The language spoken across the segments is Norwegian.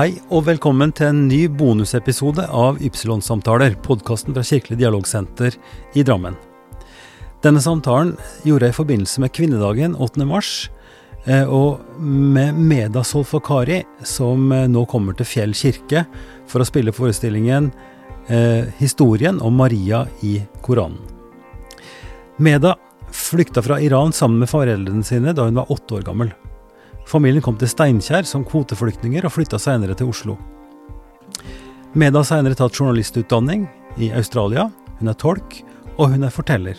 Hei og velkommen til en ny bonusepisode av Ypsilon-samtaler, podkasten fra Kirkelig dialogsenter i Drammen. Denne samtalen gjorde jeg i forbindelse med kvinnedagen 8. mars, eh, og med Meda Solfakari, som eh, nå kommer til Fjell kirke for å spille forestillingen eh, 'Historien om Maria i Koranen'. Meda flykta fra Iran sammen med foreldrene sine da hun var åtte år gammel. Familien kom til Steinkjer som kvoteflyktninger og flytta senere til Oslo. Meda har senere tatt journalistutdanning i Australia, hun er tolk, og hun er forteller.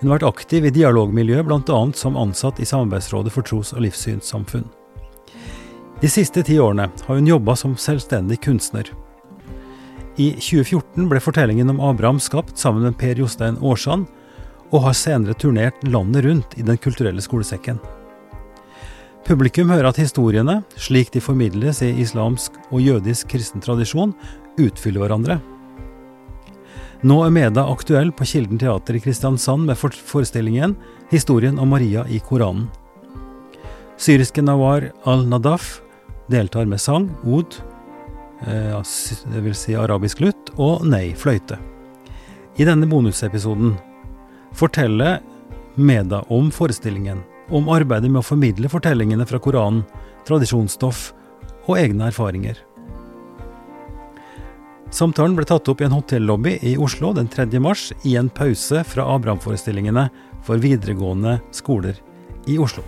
Hun har vært aktiv i dialogmiljøet, bl.a. som ansatt i Samarbeidsrådet for tros- og livssynssamfunn. De siste ti årene har hun jobba som selvstendig kunstner. I 2014 ble fortellingen om Abraham skapt sammen med Per Jostein Aarsand, og har senere turnert landet rundt i Den kulturelle skolesekken. Publikum hører at historiene, slik de formidles i islamsk og jødisk kristen tradisjon, utfyller hverandre. Nå er Meda aktuell på Kilden teater i Kristiansand med forestillingen 'Historien om Maria i Koranen'. Syriske Nawar al-Nadaf deltar med sang, od, eh, dvs. Si arabisk lutt, og nei, fløyte. I denne bonusepisoden forteller Meda om forestillingen om arbeidet med å formidle fortellingene fra Koranen, tradisjonsstoff og egne erfaringer. Samtalen ble tatt opp i en hotellobby i Oslo den 3. mars i en pause fra Abraham-forestillingene for videregående skoler i Oslo.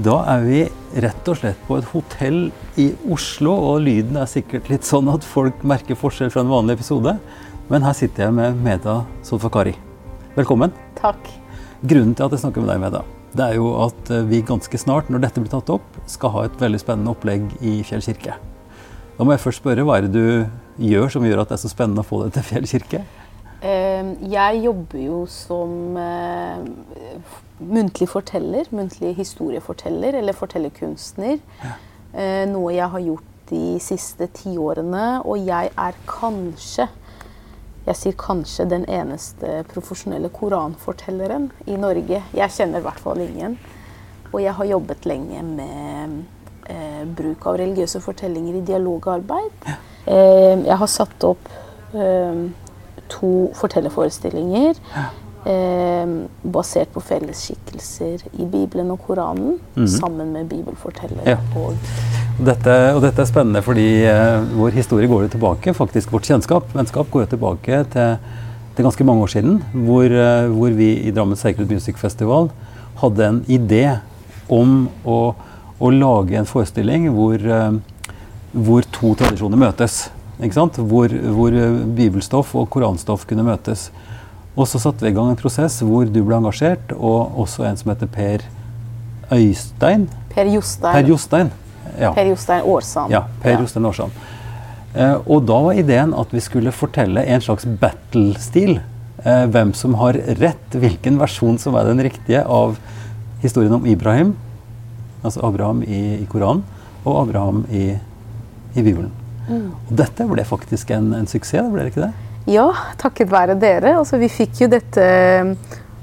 Da er vi rett og slett på et hotell i Oslo, og lyden er sikkert litt sånn at folk merker forskjell fra en vanlig episode. Men her sitter jeg med Meda Solfakari. Velkommen. Takk. Grunnen til at jeg snakker med deg, Meda, det er jo at eh, vi ganske snart, når dette blir tatt opp, skal ha et veldig spennende opplegg i Fjell kirke. Da må jeg først spørre, hva er det du gjør som gjør at det er så spennende å få det til Fjell kirke? Ehm, jeg jobber jo som uh, muntlig forteller, muntlig historieforteller, eller fortellerkunstner. Ja. Noe jeg har gjort de siste ti årene, og jeg er kanskje jeg sier kanskje den eneste profesjonelle koranfortelleren i Norge. Jeg kjenner i hvert fall ingen. Og jeg har jobbet lenge med eh, bruk av religiøse fortellinger i dialogarbeid. Eh, jeg har satt opp eh, to fortellerforestillinger eh, basert på fellesskikkelser i Bibelen og Koranen, mm -hmm. sammen med bibelforteller. Ja. og dette, og dette er spennende fordi eh, vår historie går jo tilbake, faktisk vårt kjennskap, vennskap går jo tilbake til, til ganske mange år siden. Hvor, eh, hvor vi i Drammen Sacred Music Festival hadde en idé om å, å lage en forestilling hvor, eh, hvor to tradisjoner møtes. Hvor, hvor, bibelstoff og koranstoff kunne møtes. Og så satte vi i gang en prosess hvor du ble engasjert, og også en som heter Per Øystein. Per Jostein. Per Jostein ja. Per Jostein Aarsand. Ja, Per ja. Jostein Aarsand. Eh, og da var ideen at vi skulle fortelle en slags battle-stil. Eh, hvem som har rett, hvilken versjon som er den riktige av historien om Ibrahim, altså Abraham i, i Koranen, og Abraham i, i Bibelen. Mm. Og dette ble faktisk en, en suksess, ble det ikke det? Ja, takket være dere. Altså, vi fikk jo dette eh,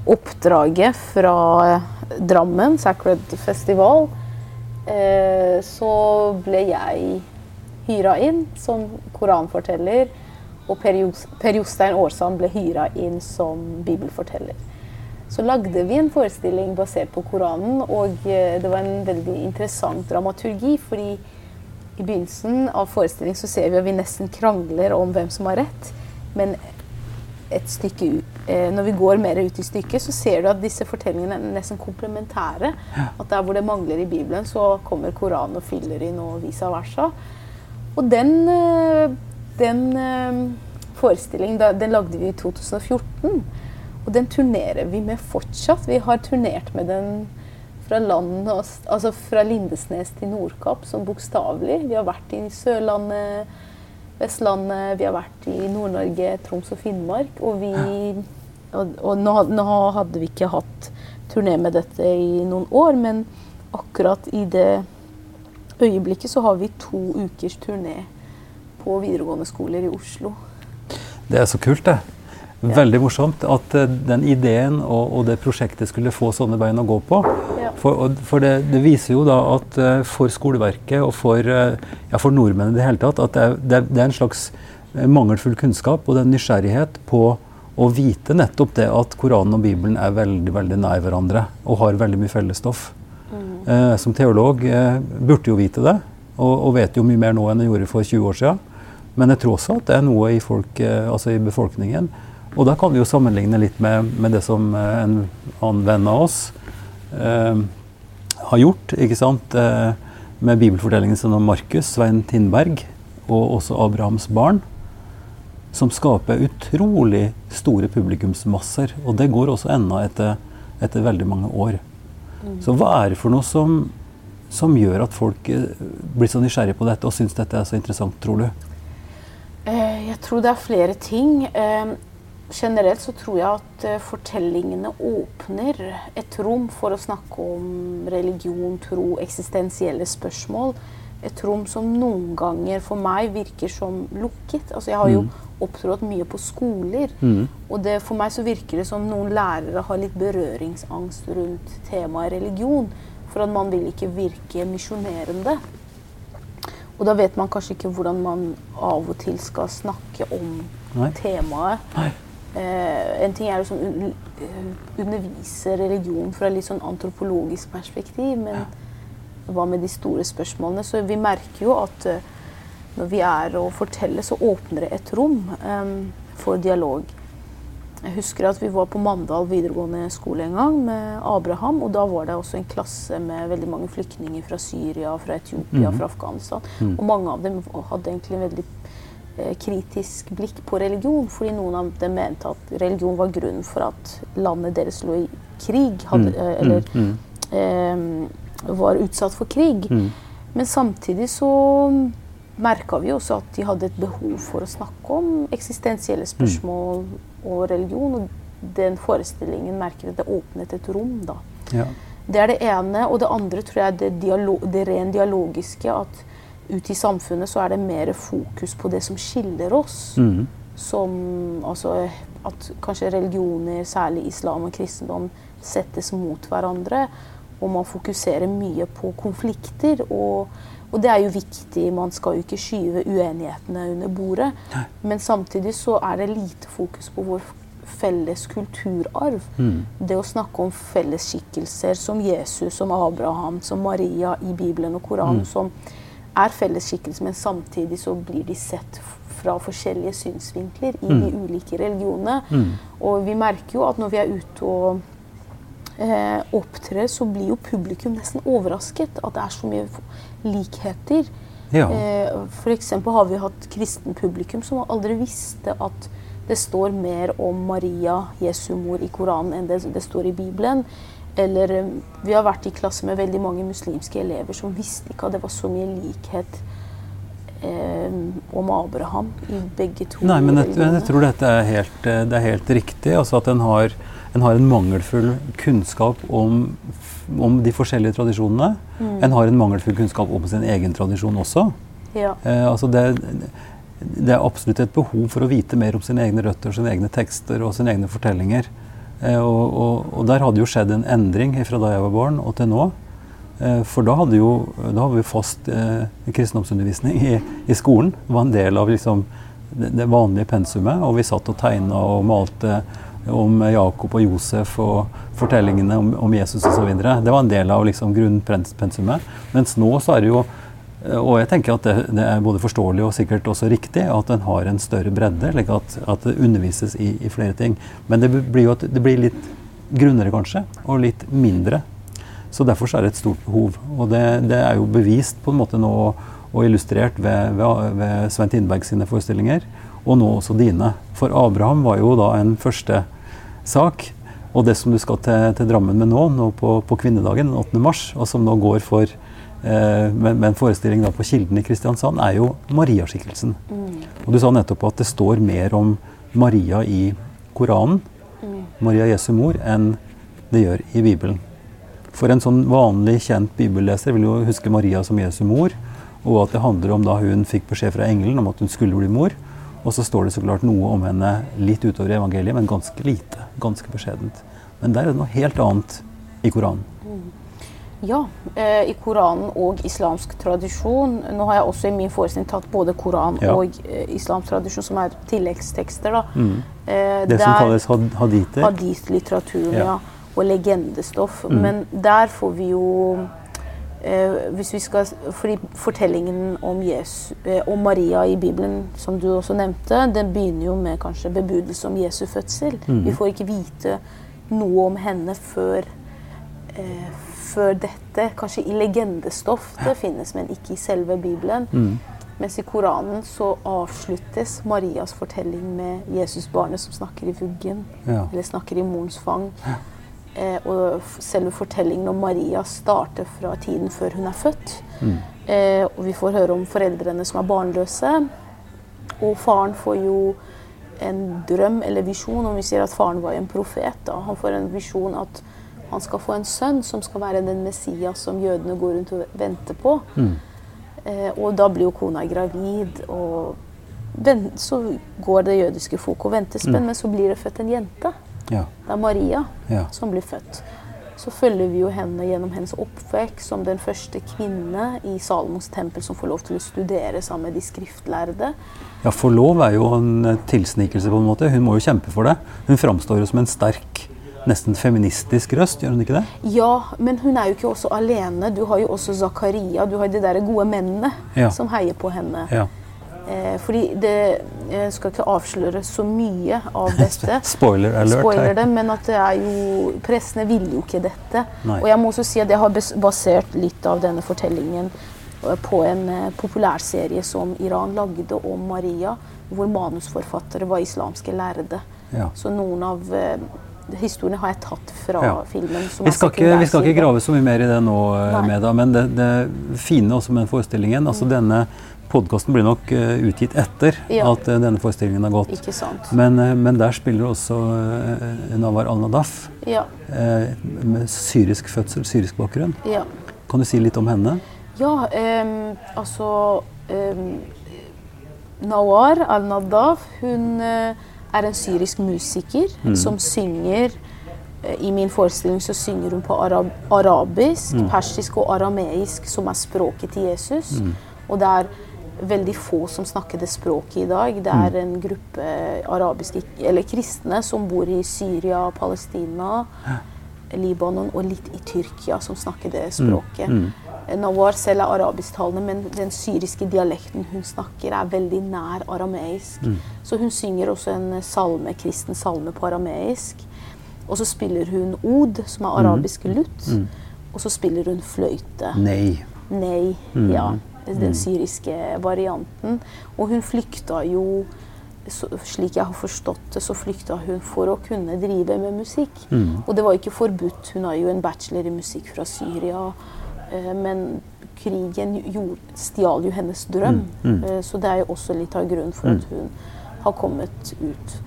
oppdraget fra Drammen Sacred Festival eh, så ble jeg hyra inn som koranforteller. Og Per Jostein Aarsand ble hyra inn som bibelforteller. Så lagde vi en forestilling basert på Koranen, og eh, det var en veldig interessant dramaturgi. fordi i begynnelsen av forestillingen så ser vi at vi nesten krangler om hvem som har rett. Men et stykke eh, når vi går mer ut i stykket, så ser du at disse fortellingene er nesten komplementære. At der hvor det mangler i Bibelen, så kommer Koranen og fyller inn, og vice versa. Og den, eh, den eh, forestillingen den lagde vi i 2014. Og den turnerer vi med fortsatt. Vi har turnert med den fra, land, altså fra Lindesnes til Nordkapp, sånn bokstavelig. Vi har vært i Sørlandet Vestlandet, vi har vært i Nord-Norge, Troms og Finnmark. Og, vi, og, og nå, nå, hadde vi ikke hatt turné med dette i noen år, men akkurat i det øyeblikket så har vi to ukers turné på videregående skoler i Oslo. Det er så kult, det. Veldig morsomt at uh, den ideen og, og, det prosjektet skulle få sånne bein å gå på. Ja. for, for det, det, viser jo da at uh, for skoleverket og for, uh, ja, for nordmenn i det hele tatt, at det er, det, er en slags mangelfull kunnskap og det er nysgjerrighet på å vite nettopp det at Koranen og Bibelen er veldig veldig nær hverandre og har veldig mye fellesstoff. Mm. Eh, som teolog burde jo vite det, og, og, vet jo mye mer nå enn jeg gjorde for 20 år siden. Men jeg tror også at det er noe i, folk, altså i befolkningen. Og da kan vi jo sammenligne litt med, med det som en annen venn av oss eh, har gjort. ikke sant? Eh, med bibelfortellingen som Markus, Svein Tindberg og også Abrahams barn. Som skaper utrolig store publikumsmasser. Og det går også ennå etter, etter veldig mange år. Mm. Så hva er det for noe som, som gjør at folk eh, blir så nysgjerrige på dette og syns dette er så interessant, tror du? Eh, jeg tror det er flere ting. Eh, generelt så tror jeg at uh, fortellingene åpner et rom for å snakke om religion, tro, eksistensielle spørsmål. Et rom som noen ganger for meg virker som lukket. Altså jeg har jo mm. opptrådt mye på skoler. Mm. Og det, for meg så virker det som noen lærere har litt berøringsangst rundt temaet religion. For at man vil ikke virke misjonerende. Og da vet man kanskje ikke hvordan man av og til skal snakke om Nei. temaet. Nei. Uh, en ting er å sånn, undervise religion fra litt sånn antropologisk perspektiv, men hva med de store spørsmålene? Så vi merker jo at uh, når vi er og forteller, så åpner det et rom um, for dialog. Jeg husker at vi var på Mandal videregående skole en gang med Abraham. Og da var det også en klasse med veldig mange flyktninger fra Syria, fra Etiopia, mm. fra Afghanistan. Mm. Og mange av dem hadde egentlig en veldig Eh, kritisk blikk på religion, fordi noen av dem mente at religion var grunnen for at landet deres lå i krig, hadde, mm, eh, eller mm, mm. eh, var utsatt for krig. Mm. Men samtidig så merka vi også at de hadde et behov for å snakke om eksistensielle mm. spørsmål og religion. Og den forestillingen merker at det åpnet et rom, da. Ja. Det er det ene. Og det andre tror jeg er det, dialog, det ren dialogiske. at ute i samfunnet så er det mer fokus på det som skiller oss. Mm. Som altså at kanskje religioner, særlig islam og kristendom, settes mot hverandre. Og man fokuserer mye på konflikter. Og, og det er jo viktig. Man skal jo ikke skyve uenighetene under bordet. Men samtidig så er det lite fokus på vår felles kulturarv. Mm. Det å snakke om fellesskikkelser som Jesus, som Abraham, som Maria i Bibelen og Koranen. Mm. som er fellesskikkelse, men samtidig så blir de sett fra forskjellige synsvinkler i mm. de ulike religionene. Mm. Og vi merker jo at når vi er ute og eh, opptrer, så blir jo publikum nesten overrasket. At det er så mye likheter. Ja. Eh, F.eks. har vi hatt kristen publikum som aldri visste at det står mer om Maria, Jesu mor, i Koranen enn det, det står i Bibelen. Eller eh, vi har vært i klasse med veldig mange muslimske elever som visste ikke at det var så mye likhet eh, om Abraham i begge to. Nei, men jeg, jeg tror dette er helt, eh, det er helt riktig. Altså at en har, en har, en mangelfull kunnskap om, om de forskjellige tradisjonene. Mm. En har en mangelfull kunnskap om sin egen tradisjon også. Ja. Eh, altså det, det er absolutt et behov for å vite mer om sine egne røtter, sine egne tekster og sine egne fortellinger. Eh, og, og, og, der hadde jo skjedd en endring fra da jeg var barn og til nå. Eh, for da hadde, jo, da hadde vi fast eh, kristendomsundervisning i, i, skolen. Det var en del av liksom, det, det, vanlige pensumet. Og vi satt og tegna og malte om Jakob og Josef og fortellingene om, om Jesus osv. Det var en del av liksom, grunnpensumet. Mens nå så er det jo og jeg tenker at det, det, er både forståelig og sikkert også riktig at en har en større bredde, slik at, at, det undervises i, i, flere ting. Men det blir jo det blir litt grunnere, kanskje, og litt mindre. Så derfor er det et stort behov. Og det, det er jo bevist på en måte nå og illustrert ved, ved, ved Svein Tindberg sine forestillinger, og nå også dine. For Abraham var jo da en første sak. Og det som du skal til, til Drammen med nå, nå på, på kvinnedagen den 8. mars, og som nå går for Eh, med, forestillingen en forestilling på Kilden i Kristiansand, er jo Mariaskikkelsen. Mm. Og du sa nettopp at det står mer om Maria i Koranen, mm. Maria Jesu mor, enn det gjør i Bibelen. For en sånn vanlig kjent bibelleser vil jo huske Maria som Jesu mor, og at det handler om da hun fikk beskjed fra engelen om at hun skulle bli mor. Og så står det så klart noe om henne litt utover i evangeliet, men ganske lite. Ganske beskjedent. Men der er det noe helt annet i Koranen. Ja, eh, i Koranen og islamsk tradisjon. Nå har jeg også i min forestilling tatt både Koran Ja. og eh, islamsk tradisjon, som er tilleggstekster. da. Mm. Eh, Det som kalles had haditer. Hadith-litteraturen, Ja. ja. Og legendestoff. Mm. Men der får vi jo eh, hvis vi skal, fordi Fortellingen om, Jesu, eh, om Maria i Bibelen, som du også nevnte, den begynner jo med kanskje bebudelse om Jesu fødsel. Mm. Vi får ikke vite noe om henne før, eh, før dette. Kanskje i legendestoff det finnes, men ikke i selve Bibelen. Mm. Mens i Koranen så avsluttes Marias fortelling med Jesusbarnet som snakker i vuggen. Ja. Eller snakker i morens fang. Eh, og selve fortellingen om Maria starter fra tiden før hun er født. Mm. Eh, og vi får høre om foreldrene som er barnløse. Og faren får jo en drøm eller visjon, om vi sier at faren var en profet. Da. Han får en visjon at han skal få en sønn som skal være den Messias som jødene går rundt og venter på. Mm. Eh, og da blir jo kona gravid, og så går det jødiske folk og venter spent, Mm. men så blir det født en jente. Ja. Det er Maria Ja. som blir født. Så følger vi jo henne gjennom hennes oppvekst som den første kvinne i Salomos tempel som får lov til å studere sammen med de skriftlærde. ja, for lov er jo en tilsnikelse på en måte. Hun må jo kjempe for det. Hun framstår jo som en sterk, nesten feministisk røst, gjør hun ikke det? Ja, men hun er jo ikke også alene. Du har jo også Zakaria. Du har de der gode mennene Ja. som heier på henne. Ja. Eh, fordi det Jeg skal ikke avsløre så mye av dette. Spoiler alert Spoiler det, men at det er jo Pressene ville jo ikke dette. Nei. Og jeg må også si at jeg har basert litt av denne fortellingen eh, på en eh, populærserie som Iran lagde om Maria, hvor manusforfattere var islamske lærde. Ja. Så noen av eh, historiene har jeg tatt fra Ja. filmen. Som Vi skal, ikke, vi skal ikke grave så mye mer i det nå, eh, Nei. Meda, men det, det fine også med den forestillingen altså Denne podkasten blir nok uh, utgitt etter Ja. at uh, denne forestillingen har gått. Ikke sant. Men, uh, men der spiller også Nawar al-Nadaf Ja. med syrisk fødsel, syrisk bakgrunn. ja. Kan du si litt om henne? Ja, um, altså um, Nawar al-Nadaf, hun er en syrisk musiker Mm. som synger eh, I min forestilling så synger hun på arab arabisk, Mm. persisk og arameisk, som er språket til Jesus. Mm. Og det er veldig få som snakker det språket i dag. Det Mm. er en gruppe arabiske, eller kristne som bor i Syria, Palestina, Libanon og litt i Tyrkia, som snakker det språket. Mm. Nawar selv er arabisktalende, men den syriske dialekten hun snakker, er veldig nær arameisk. Mm. Så hun synger også en salme, kristen salme på arameisk. Og så spiller hun od, som er arabisk lutt. Mm. Og så spiller hun fløyte. Nei. Nei, Mm. ja. Mm. Den syriske varianten. Og hun flykta jo så, Slik jeg har forstått det, så flykta hun for å kunne drive med musikk. Mm. Og det var ikke forbudt. Hun har jo en bachelor i musikk fra Syria. Eh, men krigen gjorde, stjal jo hennes drøm. Mm, mm. Eh, så det er jo også litt av grunnen for at hun har kommet ut.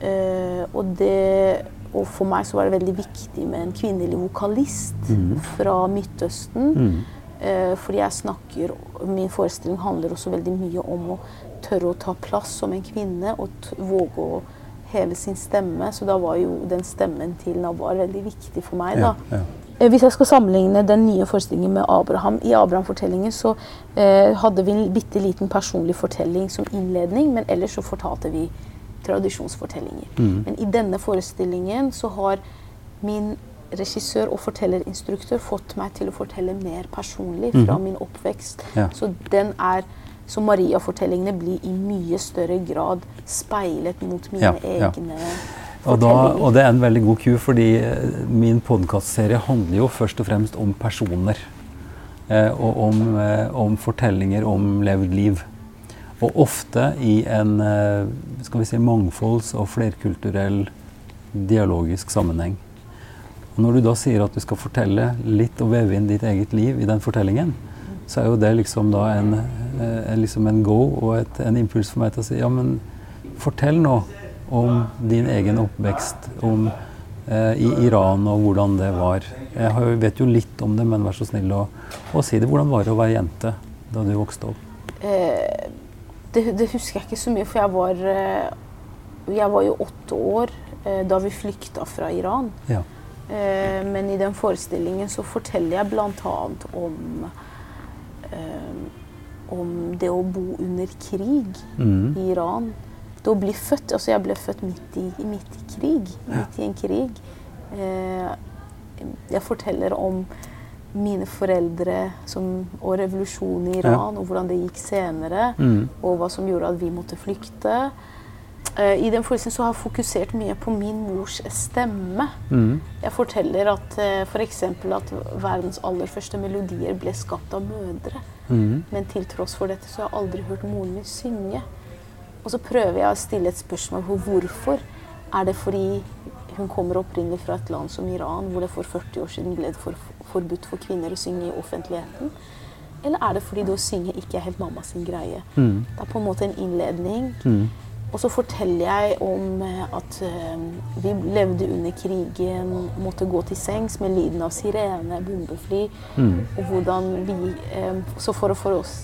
Eh, og, det, og for meg så var det veldig viktig med en kvinnelig vokalist Mm. fra Midtøsten. Mm. Fordi jeg snakker Min forestilling handler også veldig mye om å tørre å ta plass som en kvinne og våge å heve sin stemme. Så da var jo den stemmen til Nawar veldig viktig for meg. Da. ja. Eh, Hvis jeg skal sammenligne den nye forestillingen med Abraham I Abraham-fortellingen så eh, hadde vi en bitte liten personlig fortelling som innledning, men ellers så fortalte vi tradisjonsfortellinger. Mm. Men i denne forestillingen så har min regissør og fortellerinstruktør fått meg til å fortelle mer personlig fra mm. min oppvekst. Ja. Så den er så Maria-fortellingene blir i mye større grad speilet mot mine Ja, ja. Og, da, og det er en veldig god ku, fordi eh, min podkastserie handler jo først og fremst om personer. Eh, og om, eh, om fortellinger om levd liv. Og ofte i en eh, skal vi si, mangfolds- og flerkulturell dialogisk sammenheng. Og når du da sier at du skal fortelle litt og veve inn ditt eget liv i den fortellingen, så er jo det liksom da en, eh, en, liksom en go og et, en impuls for meg til å si ja, men fortell nå om din egen oppvekst, om eh, i Iran og hvordan det var. Jeg vet jo litt om det, men vær så snill å, å si det. Hvordan var det å være jente da du vokste opp? Eh, det, det husker jeg ikke så mye, for jeg var, eh, jeg var jo åtte år eh, da vi flykta fra Iran. Ja. Eh, men i den forestillingen så forteller jeg bl.a. om eh, om det å bo under krig Mm. i Iran. Det å bli født Altså, jeg ble født midt i, midt i krig. Midt i en krig. Eh, jeg forteller om mine foreldre som, og revolusjonen i Iran, og hvordan det gikk senere, Mm. og hva som gjorde at vi måtte flykte. Eh, I den forestillingen så har jeg fokusert mye på min mors stemme. Mm. Jeg forteller at uh, f.eks. at verdens aller første melodier ble skapt av mødre. Mm. Men til tross for dette så har jeg aldri hørt moren min synge. Og så prøver jeg å stille et spørsmål på hvorfor. Er det fordi hun kommer opprinnelig fra et land som Iran, hvor det for 40 år siden ble for, forbudt for kvinner å synge i offentligheten? Eller er det fordi det å synge ikke er helt mamma sin greie? Mm. Det er på en måte en innledning. Mm. Og så forteller jeg om eh, at eh, vi levde under krigen, måtte gå til sengs med lyden av sirene, bombefly. Mm. Og hvordan vi eh, Så for å, få oss,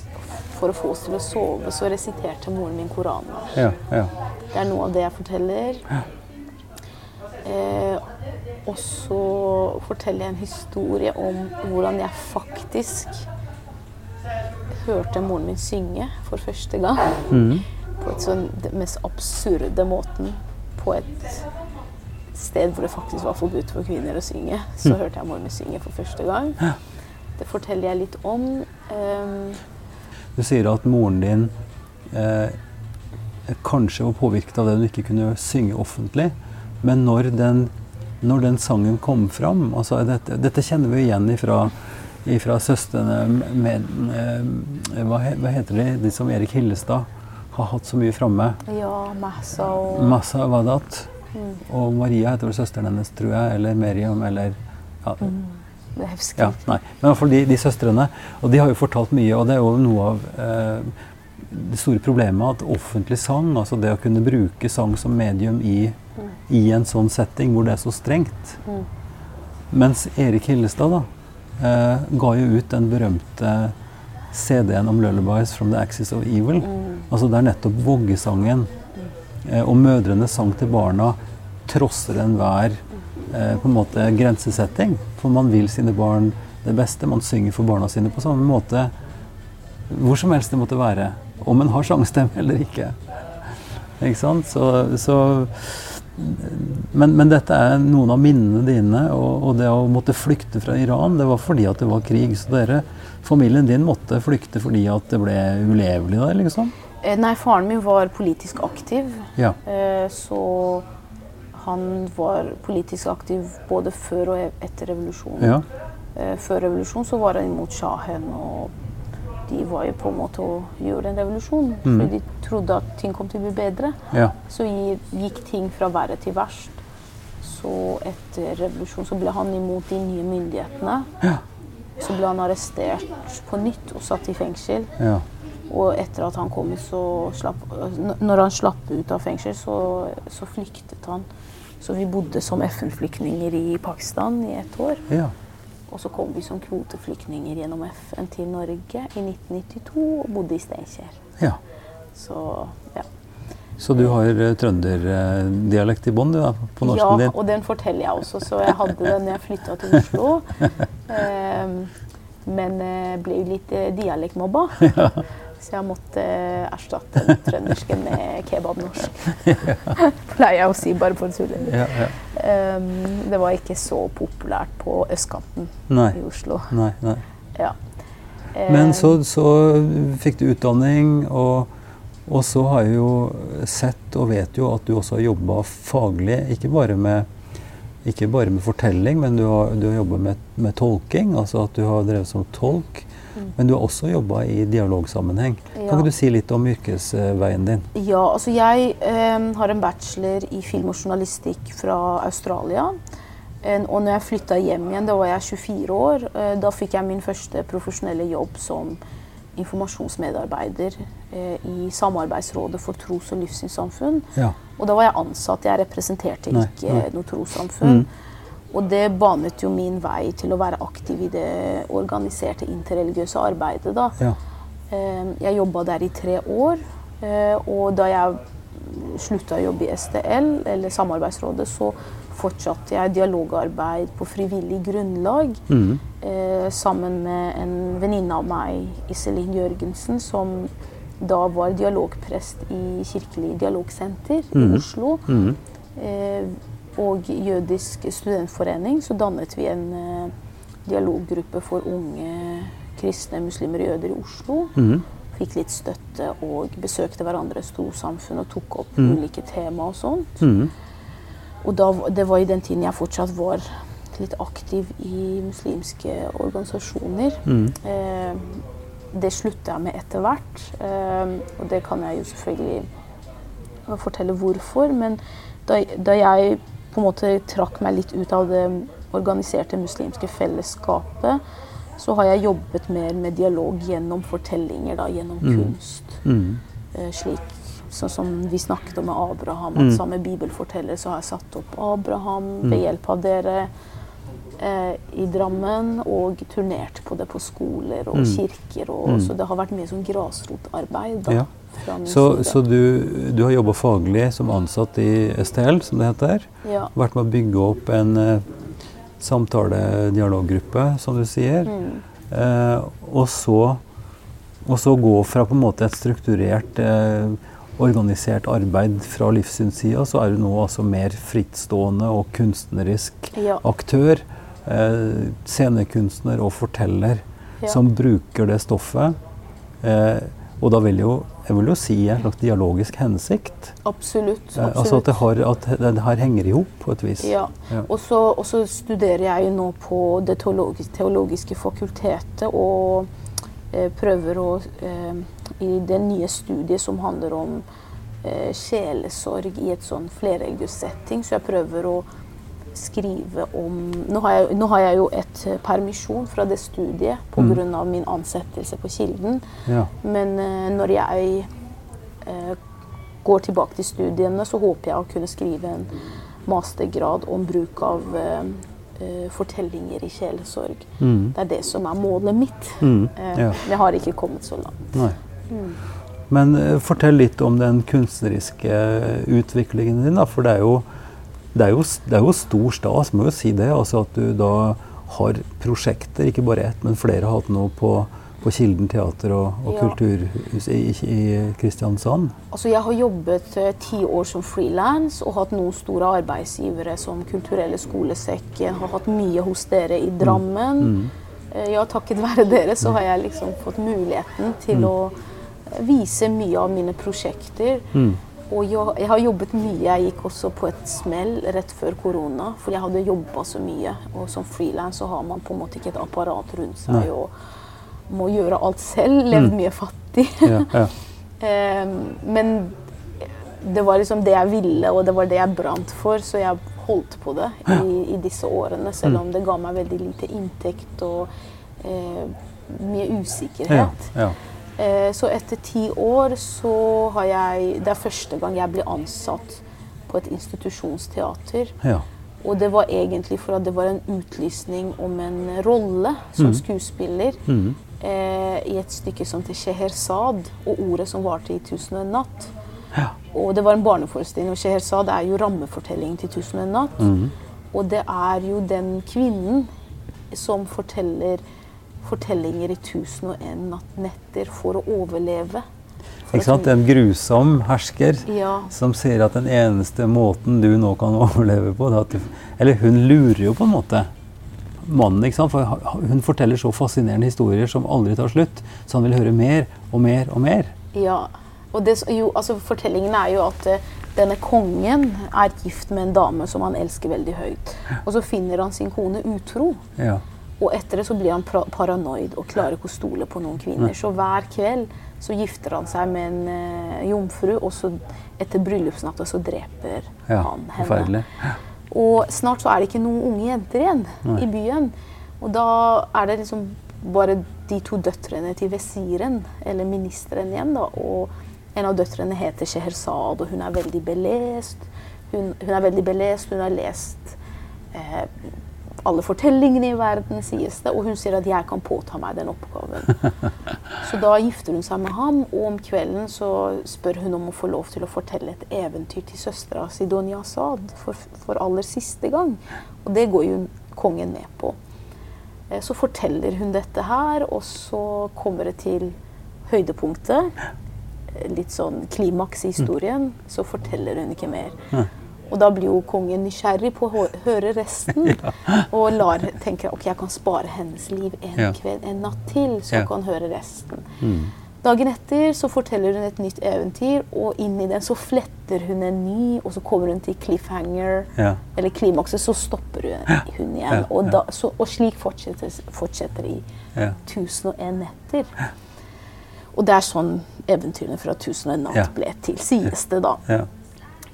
for å få oss til å sove, så resiterte moren min Koranen. Ja, ja. Det er noe av det jeg forteller. Eh, og så forteller jeg en historie om hvordan jeg faktisk hørte moren min synge for første gang. Mm. På et sånn, den mest absurde måten. På et sted hvor det faktisk var forbudt for kvinner å synge. Så hørte jeg moren min synge for første gang. Det forteller jeg litt om. Um, Du sier at moren din eh, kanskje var påvirket av det hun ikke kunne synge offentlig. Men når den, når den sangen kom fram altså dette, dette kjenner vi igjen ifra, ifra søstrene med, eh, hva, he- hva heter de? De som Erik Hillestad har hatt så mye framme. ja, Massa og Massa Wadat. Mm. Og Maria heter vel søsteren hennes, tror jeg. Eller Meriam, eller ja, Det er ja, nei. Men i hvert fall de, de søstrene. Og de har jo fortalt mye, og det er jo noe av eh, det store problemet at offentlig sang, altså det å kunne bruke sang som medium i, i en sånn setting hvor det er så strengt. Mm. Mens Erik Hillestad da, eh, ga jo ut den berømte CD-en om 'Lullabies from the Axis of Evil'. Mm. Altså der nettopp voggesangen eh, og mødrene sang til barna trosser enhver på en måte grensesetting. For man vil sine barn det beste. Man synger for barna sine på samme måte hvor som helst det måtte være. Om en har sangstemme eller ikke. Ikke sant? Så, så men, men dette er noen av minnene dine, og, og det å måtte flykte fra Iran, det var fordi at det var krig. Så dere, familien din måtte flykte fordi at det ble ulevelig der, liksom? Eh, Nei, faren min var politisk aktiv. Ja. Eh, Så han var politisk aktiv både før og etter revolusjonen. Ja. Eh, Før revolusjonen så var han imot shahen, og de var jo på en måte å gjøre en revolusjon. Mm. Fordi de trodde at ting kom til å bli bedre. ja. Så gikk ting fra verre til verst. Så etter revolusjonen så ble han imot de nye myndighetene. Ja. Så ble han arrestert på nytt og satt i fengsel. ja. Og etter at han kom ut, så slapp Når han slapp ut av fengsel, så, så flyktet han. Så vi bodde som FN-flyktninger i Pakistan i ett år. ja. Og så kom vi som kvoteflyktninger gjennom FN til Norge i 1992 og bodde i Steinkjer. ja. Så ja. Så du har uh, trønderdialekt i bånn, da, på norsken ja, din? og den forteller jeg også, så jeg hadde den når jeg flytta til Oslo. Ehm, men eh, ble jo litt dialektmobba. dialektmobba. Så jeg måtte eh, erstatte den trønderske med kebabnorsk. Pleier jeg å si, bare for tull. Ja, ja. um, det var ikke så populært på østkanten Nei. i Oslo. Nei, nei. Ja. Men Ehm, så, så fikk du utdanning, og, og så har jeg jo sett og vet jo at du også har jobba faglig, ikke bare med ikke bare med fortelling, men du har, du har jobba med, med tolking. Altså at du har drevet som tolk. Men du har også jobba i dialogsammenheng. Mm. Ja. Kan ikke du si litt om yrkesveien din? Ja, altså jeg eh, har en bachelor i film og journalistikk fra Australia. En, og når jeg flytta hjem igjen, da var jeg 24 år, eh, da fikk jeg min første profesjonelle jobb som informasjonsmedarbeider eh, i Samarbeidsrådet for tros- og livssynssamfunn. Ja. Og da var jeg ansatt, jeg representerte Nei, ikke nei. noe trossamfunn. Mm. Og det banet jo min vei til å være aktiv i det organiserte interreligiøse arbeidet. da. ja. Eh, Jeg jobba der i tre år. eh, Og da jeg slutta å jobbe i STL, eller Samarbeidsrådet, så fortsatte jeg dialogarbeid på frivillig grunnlag Mm. eh, sammen med en venninne av meg, Iselin Jørgensen, som da var dialogprest i Kirkelig dialogsenter i Mhm. Oslo. Mm. Og Jødisk studentforening, så dannet vi en eh, dialoggruppe for unge kristne muslimer og jøder i Oslo. Mm. Fikk litt støtte og besøkte hverandres trossamfunn og tok opp mm. ulike tema og sånt. Mm. Og da, det var i den tiden jeg fortsatt var litt aktiv i muslimske organisasjoner. Mm. Eh, det slutta jeg med etter hvert, eh, og det kan jeg jo selvfølgelig fortelle hvorfor. Men da, da jeg på en måte trakk meg litt ut av det organiserte muslimske fellesskapet, så har jeg jobbet mer med dialog gjennom fortellinger, da, gjennom Mm. kunst. Mm. Eh, slik sånn som vi snakket om med Abraham, Mm. at sammen med bibelfortellere så har jeg satt opp Abraham ved hjelp av dere eh, i Drammen, og turnert på det på skoler og Mm. kirker. Og, Mm. Så det har vært mye sånn grasrotarbeid da, Ja. Så, så du, du har jobba faglig som ansatt i STL, som det heter. ja. Vært med å bygge opp en uh, samtale-dialoggruppe, som du sier. Mm. Uh, og, så, og så gå fra på en måte et strukturert, uh, organisert arbeid fra livssynssida, så er du nå altså mer frittstående og kunstnerisk Ja. aktør. Uh, scenekunstner og forteller Ja. som bruker det stoffet. Eh, og da vil jo, jeg vil jo si en slags dialogisk hensikt. Absolutt. Eh, absolutt. altså at det, har, at det her henger i hop på et vis. Ja. Ja. Og så, studerer jeg jo nå på Det teologiske, teologiske fakultetet og eh, prøver å eh, I det nye studiet som handler om eh, sjelesorg i et sånn flerreligiøs setting, så jeg prøver å skrive om Nå har jeg, nå har jeg jo et eh, permisjon fra det studiet Mm. Av min ansettelse på Kilden. Ja. Men eh, når jeg eh, går tilbake til studiene, så håper jeg å kunne skrive en mastergrad om bruk av fortellinger i kjælesorg. Mm. Det er det som er målet mitt. Mm. Ja. Jeg har ikke kommet så langt. Mm. Men fortell litt om den kunstneriske utviklingen din, da. For det er jo, det er jo, det er jo stor stas, må jo si det. Altså at du da har prosjekter, ikke bare ett, men flere har hatt noe på, på Kilden teater og, og Ja. kulturhus i, i Kristiansand. Altså, jeg har jobbet eh, ti år som frilans og hatt noen store arbeidsgivere som Kulturelle skolesekken. Har hatt mye hos dere i Drammen. Mm. Eh, Ja, takket være dere så har jeg liksom fått muligheten til å eh, vise mye av mine prosjekter. Mm. Og jeg, jeg har jobbet mye. Jeg gikk også på et smell rett før korona, for jeg hadde jobba så mye. Og som frilans har man på en måte ikke et apparat rundt seg Nei. og må gjøre alt selv. Levd Mm. mye fattig. Ja, ja. Eh, men det var liksom det jeg ville, og det var det jeg brant for, så jeg holdt på det i, i disse årene. Selv Mm. om det ga meg veldig lite inntekt og eh, mye usikkerhet. ja. Eh, så etter ti år så har jeg Det er første gang jeg blir ansatt på et institusjonsteater. ja. Og det var egentlig for at det var en utlysning om en rolle som mm. skuespiller Mm. eh, i et stykke som til Scheherazade og ordet som varte i 'Tusen og en natt'. Ja. Og det var en barneforestilling, og Scheherazade er jo rammefortellingen til 'Tusen og en natt'. Mm. Og det er jo den kvinnen som forteller fortellinger i 'Tusen og en natt- netter' for å overleve. Ikke sant? En grusom hersker Ja. som sier at den eneste måten du nå kan overleve på du, Eller hun lurer jo på en måte mannen, ikke sant? for hun forteller så fascinerende historier som aldri tar slutt. Så han vil høre mer og mer og mer. Ja. Og det, jo, altså, fortellingen er jo at eh, denne kongen er gift med en dame som han elsker veldig høyt. Og så finner han sin kone utro. Ja. Og etter det så blir han paranoid og klarer ikke å stole på noen kvinner. Så hver kveld så gifter han seg med en uh, jomfru, og så etter bryllupsnatta så dreper ja. han henne. Forferdelig. Og snart så er det ikke noen unge jenter igjen Nei. i byen. Og da er det liksom bare de to døtrene til vesiren, eller ministeren igjen, da. Og en av døtrene heter Sheherzad, og hun er veldig belest. Hun, hun er veldig belest, hun har lest eh, alle fortellingene i verden, sies det. Og hun sier at jeg kan påta meg den oppgaven. Så da gifter hun seg med ham, og om kvelden så spør hun om å få lov til å fortelle et eventyr til søstera Sidonia Asad for, for aller siste gang. Og det går jo kongen med på. Eh, så forteller hun dette her, og så kommer det til høydepunktet. Eh, Litt sånn klimaks i historien. Så forteller hun ikke mer. Og da blir jo kongen nysgjerrig på å høre resten. Og lar, tenker ok, jeg kan spare hennes liv en Ja. kveld, en natt til, så Ja. jeg kan høre resten. Dagen etter så forteller hun et nytt eventyr, og inni den så fletter hun en ny, og så kommer hun til cliffhanger, Ja. eller klimakset, så stopper hun, hun igjen. Ja, Og, da, så, og slik fortsetter, fortsetter i Ja. 1001 netter. Og det er sånn eventyrene fra 1001 natt Ja. ble til, sies det da.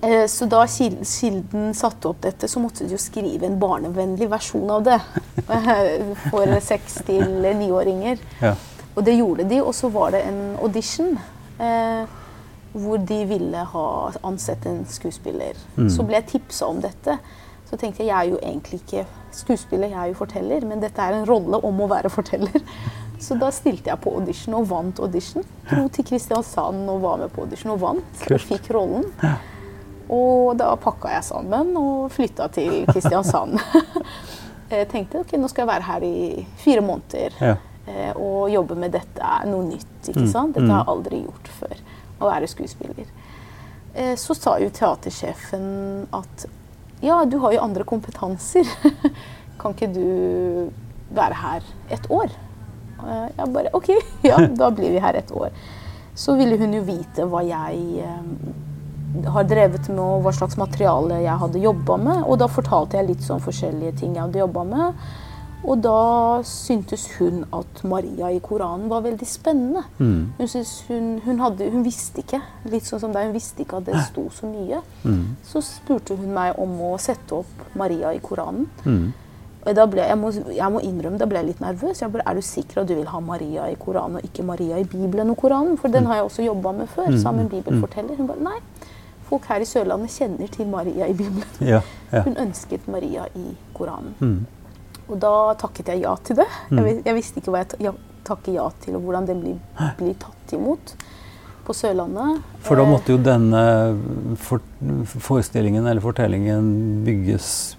Ja. Eh, Så da Kilden satte opp dette, så måtte de jo skrive en barnevennlig versjon av det. eh, For seks til niåringer. Ja. Og det gjorde de, og så var det en audition. Eh, hvor de ville ha ansett en skuespiller. Så ble jeg tipsa om dette. Så tenkte jeg jeg er jo egentlig ikke skuespiller, jeg er jo forteller. Men dette er en rolle om å være forteller. Så da stilte jeg på audition og vant audition. Dro til Kristiansand og var med på audition og vant. Og fikk rollen. Og da pakka jeg sammen og flytta til Kristiansand. jeg tenkte ok, nå skal jeg være her i fire måneder. Ja. Eh, og jobbe med dette er noe nytt. ikke Mm, sant? Dette har mm. jeg aldri gjort før. Å være skuespiller. Eh, så sa jo teatersjefen at ja, du har jo andre kompetanser. kan ikke du være her et år? Jeg bare OK, ja, da blir vi her et år. Så ville hun jo vite hva jeg eh, har drevet med, og hva slags materiale jeg hadde jobba med. Og da fortalte jeg litt sånn forskjellige ting jeg hadde jobba med. Og da syntes hun at Maria i Koranen var veldig spennende. Mm. Hun, hun, hun, hadde, hun visste ikke litt sånn som deg, hun visste ikke at det sto så mye. Mm. Så spurte hun meg om å sette opp Maria i Koranen. Mm. Og da ble, jeg, må, jeg må innrømme, da ble jeg litt nervøs. Jeg bare, er du sikker at du vil ha Maria i Koranen og ikke Maria i Bibelen og Koranen? For den har jeg også jobba med før, sammen med en bibelforteller. Hun bare nei, folk her i Sørlandet kjenner til Maria i Bibelen. Ja. Ja. Hun ønsket Maria i Koranen. Mm. Og da takket jeg ja til det. Jeg, jeg visste ikke hva jeg ta- ja, takker ja til, og hvordan den blir, blir tatt imot på Sørlandet. For da Eh, måtte jo denne for, forestillingen eller fortellingen bygges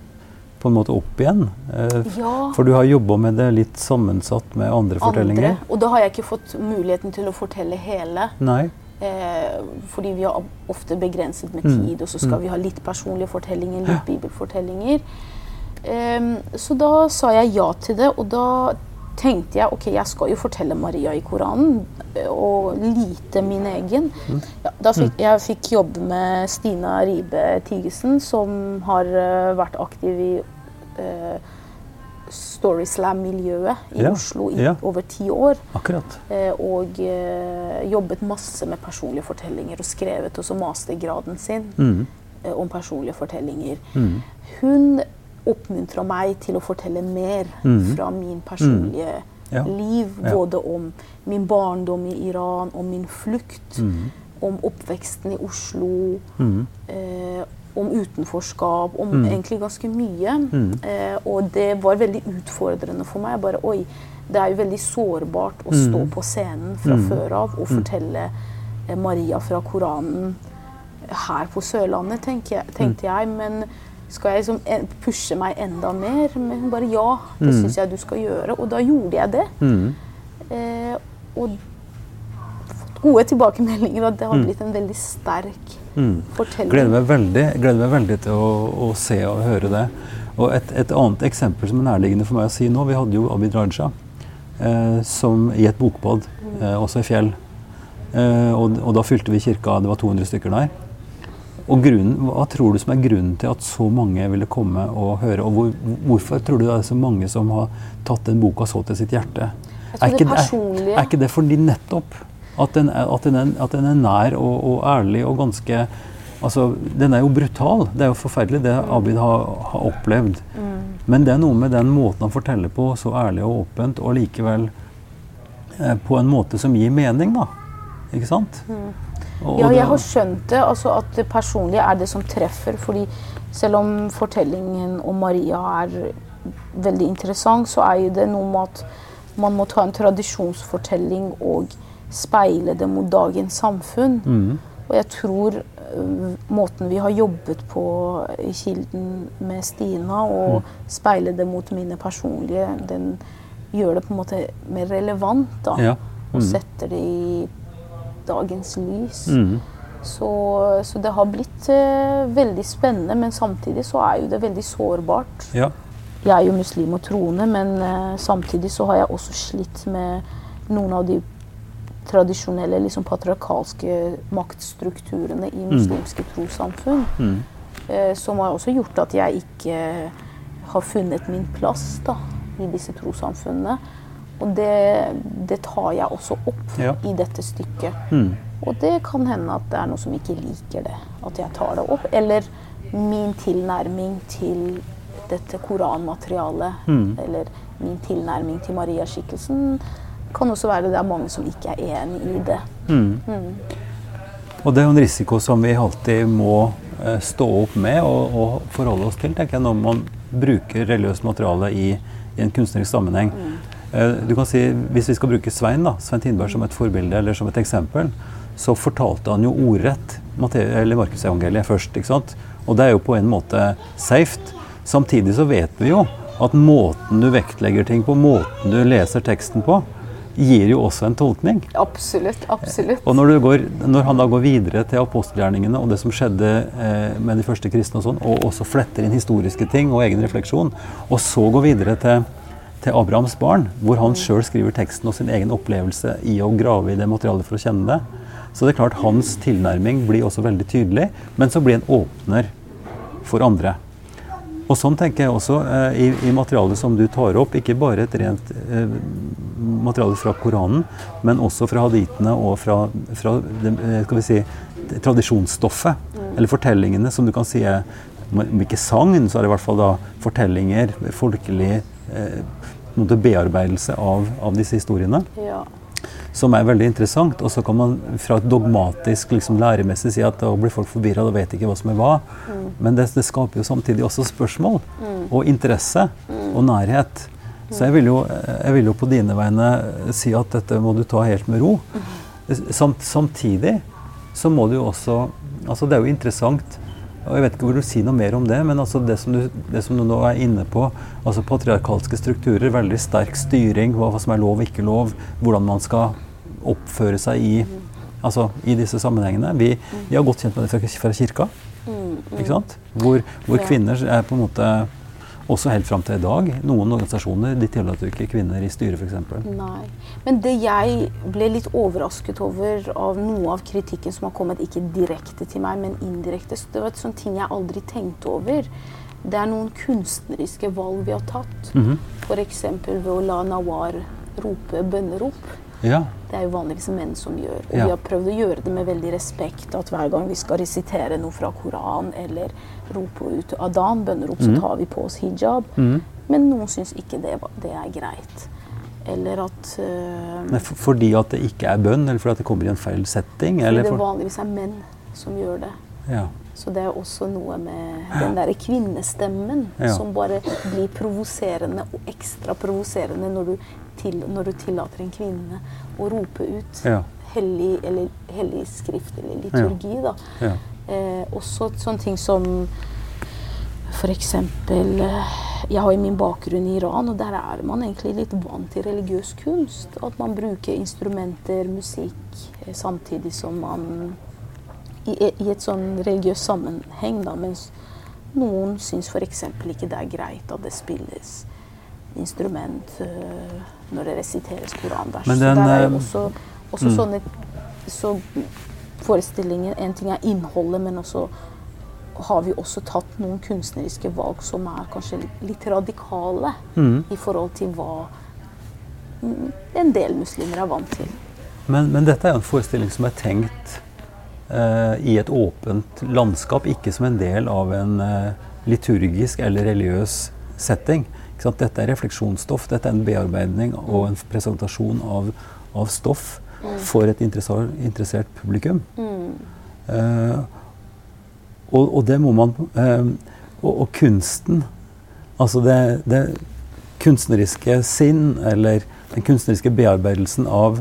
på en måte opp igjen. Eh, ja, For du har jobba med det litt sammensatt med andre fortellinger? Og da har jeg ikke fått muligheten til å fortelle hele. Nei? Eh, fordi vi har ofte begrenset med Mm. tid, og så skal vi ha litt personlige fortellinger, litt bibelfortellinger. Så da sa jeg ja til det, og da tenkte jeg ok, jeg skal jo fortelle Maria i Koranen, eh, og lite min egen. Ja, da fikk, jeg fikk jobbe med Stina Ribe Tigesen, som har eh, vært aktiv i Storyslam-miljøet i Ja, Oslo i ja. over ti år. Akkurat. Eh, og eh, jobbet masse med personlige fortellinger og skrevet også mastergraden sin Mm. eh, om personlige fortellinger. Mm. Hun oppmuntra meg til å fortelle mer mm. fra min personlige Ja. liv. Både om min barndom i Iran, om min flukt, Mm. om oppveksten i Oslo, Mm. eh, om utenforskap, om Mm. egentlig ganske mye. Mm. Eh, og det var veldig utfordrende for meg. Bare, oi, det er jo veldig sårbart å Mm. stå på scenen fra Mm. før av og fortelle eh, Maria fra Koranen her på Sørlandet, tenkte jeg, tenkte jeg. Men skal jeg liksom pushe meg enda mer? Men hun bare ja, det Mm. syns jeg du skal gjøre. Og da gjorde jeg det. Mm. Eh, og gode tilbakemeldinger Og det har Mm. blitt en veldig sterk Mm. fortelling. Gleder meg veldig, gleder meg veldig til å, å se og høre det. Og et, et annet eksempel som er nærliggende for meg å si nå, vi hadde jo Abid Raja eh, som i et bokbad, eh, også i Fjell. Eh, og, og da fylte vi kirka, det var 200 stykker der. Og grunnen, Hva tror du som er grunnen til at så mange ville komme og høre? Og hvor, hvorfor tror du det er så mange som har tatt den boka så til sitt hjerte? Er det ikke, er, er ikke det fordi nettopp at den er, at den er, at den er nær og, og ærlig og ganske Altså, den er jo brutal. Det er jo forferdelig det Abid har, har opplevd. Mm. Men det er noe med den måten han forteller på, så ærlig og åpent, og likevel eh, på en måte som gir mening, da. Ikke sant? Mm. Ja, og ja, jeg har skjønt det. Altså at det personlige er det som treffer. fordi selv om fortellingen om Maria er veldig interessant, så er jo det noe med at man må ta en tradisjonsfortelling og speile det mot dagens samfunn. Mm. Og jeg tror øh, måten vi har jobbet på i Kilden med Stina, og speile det mot mine personlige, den gjør det på en måte mer relevant. da. Ja. Og Mm. setter det i dagens lys. Mm. Så, så det har blitt uh, veldig spennende, men samtidig så er jo det veldig sårbart. Ja. Jeg er jo muslim og troende, men uh, samtidig så har jeg også slitt med noen av de tradisjonelle, liksom patriarkalske maktstrukturene i muslimske trossamfunn. Mm. Eh, som har også gjort at jeg ikke har funnet min plass da, i disse trossamfunnene. Og det, det tar jeg også opp Ja. i dette stykket. Mm. Og det kan hende at det er noen som ikke liker det, at jeg tar det opp. Eller min tilnærming til dette koranmaterialet, Mm. eller min tilnærming til Maria-skikkelsen, kan også være det er mange som ikke er enig i det. Mm. Og det er jo en risiko som vi alltid må eh, stå opp med og, og forholde oss til tenker jeg, når man bruker religiøst materiale i, i en kunstnerisk sammenheng. Eh, du kan si, Hvis vi skal bruke Svein da, Svein Tindberg som et forbilde eller som et eksempel, så fortalte han jo ordrett eller Markusevangeliet først. ikke sant? Og det er jo på en måte safe. Samtidig så vet vi jo at måten du vektlegger ting på, måten du leser teksten på, gir jo også en tolkning. Absolutt. Absolutt. Og når, du går, når han da går videre til apostelgjerningene og det som skjedde eh, med de første kristne, og sånn, og også fletter inn historiske ting og egen refleksjon, og så går videre til, til Abrahams barn, hvor han sjøl skriver teksten og sin egen opplevelse i å grave i det materialet for å kjenne det, så det er klart hans tilnærming blir også veldig tydelig, men så blir en åpner for andre. Og sånn tenker jeg også eh, i, i materialet som du tar opp, ikke bare et rent eh, materiale fra Koranen, men også fra haditene og fra, fra det, eh, skal vi si, tradisjonsstoffet, tradisjonsstoffet, eller fortellingene, som du kan si er om ikke sagn, så er det i hvert fall da fortellinger, folkelig eh, bearbeidelse av, av disse historiene Ja. Som er veldig interessant. Og så kan man fra et dogmatisk liksom, læremessig si at da blir folk forvirra og vet ikke hva som er hva. Men det, det skaper jo samtidig også spørsmål og interesse og nærhet. Så jeg vil, jo, jeg vil jo på dine vegne si at dette må du ta helt med ro. Samt, samtidig så må du jo også Altså det er jo interessant og Jeg vet ikke hvor du sier noe mer om det, men altså det, som du, det som du nå er inne på, altså patriarkalske strukturer, veldig sterk styring, hva, som er lov og ikke lov, hvordan man skal oppføre seg i, altså, i disse sammenhengene. Vi, vi har godt kjent med det fra, fra kirka, ikke sant? Hvor, hvor kvinner er på en måte også helt fram til i dag. Noen organisasjoner de tillater ikke kvinner i styret, f.eks. Nei. Men det jeg ble litt overrasket over av noe av kritikken som har kommet, ikke direkte til meg, men indirekte, så det var et sånt ting jeg aldri tenkte over. Det er noen kunstneriske valg vi har tatt. Mhm. F.eks. ved å la Nawar rope bønnerop. Ja. Det er jo vanligvis menn som gjør. Og Ja. vi har prøvd å gjøre det med veldig respekt. At hver gang vi skal resitere noe fra Koran eller rope ut Adan, bønnerop, så tar vi på oss hijab. Mm. Men noen syns ikke det, det er greit. Eller at uh, Nei, for, fordi at det ikke er bønn, eller fordi at det kommer i en feil setting? fordi det vanligvis er menn som gjør det. ja. Så det er også noe med den derre kvinnestemmen Ja. som bare blir provoserende og ekstra provoserende når du, til, når du tillater en kvinne å rope ut Ja. hellig, eller, hellig skrift eller liturgi. Da. Ja. Eh, også sånne ting som f.eks. Eh, jeg har jo min bakgrunn i Iran, og der er man egentlig litt vant til religiøs kunst. At man bruker instrumenter, musikk, eh, samtidig som man i, I et sånn religiøs sammenheng, da, mens noen syns f.eks. ikke det er greit at det spilles instrument øh, når det resiteres koranvers. Men Så det der er jo eh, også, også mm. sånne så forestillingen En ting er innholdet, men også har vi også tatt noen kunstneriske valg som er kanskje litt, litt radikale mm. i forhold til hva mm, en del muslimer er vant til. Men, men dette er jo en forestilling som er tenkt eh, i et åpent landskap, ikke som en del av en eh, liturgisk eller religiøs setting. Dette er refleksjonsstoff, dette er en bearbeidning og en presentasjon av, av stoff for et interessert, publikum. Eh, og, og det må man eh, og, og kunsten Altså det, det kunstneriske sinn, eller den kunstneriske bearbeidelsen av,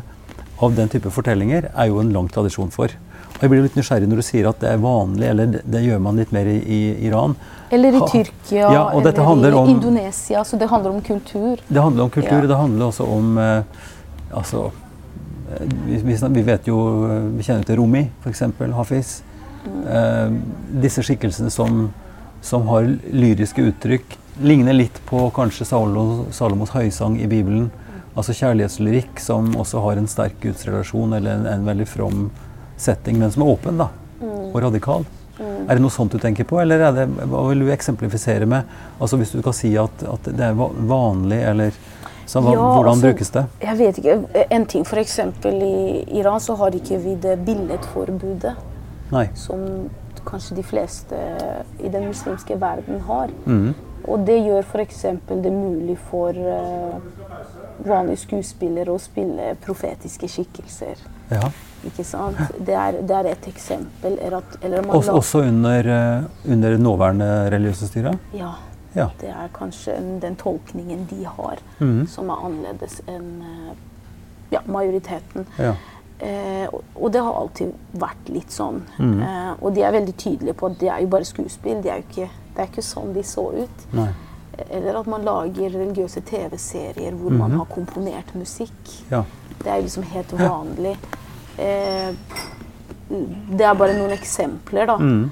av den type fortellinger, er jo en lang tradisjon for. Og jeg blir litt nysgjerrig når du sier at det er vanlig, eller det, det gjør man litt mer i, i Iran. Eller i Tyrkia, Ja, eller i om- Indonesia. Så det handler om kultur. Det handler om kultur, Ja. det handler også om eh, Altså eh, vi, vi, vet jo eh, Vi kjenner til Rumi, f.eks. Hafiz. Eh, disse skikkelsene som, som har lyriske uttrykk. Ligner litt på kanskje Salo, Salomos høysang i Bibelen. Altså kjærlighetslyrikk som også har en sterk gudsrelasjon eller en, en veldig from setting, men som er åpen da, og radikal. Er det noe sånt du tenker på, eller er det, hva vil du eksemplifisere med? Altså Hvis du kan si at, at det er vanlig, eller så, hva, Ja, hvordan altså- brukes det? Jeg vet ikke. En ting, f.eks. i Iran så har ikke vi det billedforbudet Nei. som kanskje de fleste i den muslimske verden har. Mm. Og det gjør f.eks. det mulig for uh, vanlige skuespillere å spille profetiske skikkelser. Ja. Ikke sant? Det er, det er et eksempel. At, eller man Også, også under, eh, under nåværende religiøse styre? Ja. Ja. Det er kanskje den tolkningen de har, mm. som er annerledes enn eh, ja, majoriteten. ja. Eh, og- og det har alltid vært litt sånn. Mm. Eh, og de er veldig tydelige på at det er jo bare skuespill. De er jo ikke, det er ikke sånn de så ut. Nei. Eller at man lager religiøse TV-serier hvor man Mhm. har komponert musikk. Ja. Det er jo liksom helt vanlig. Eh, det er bare noen eksempler, da. Mhm.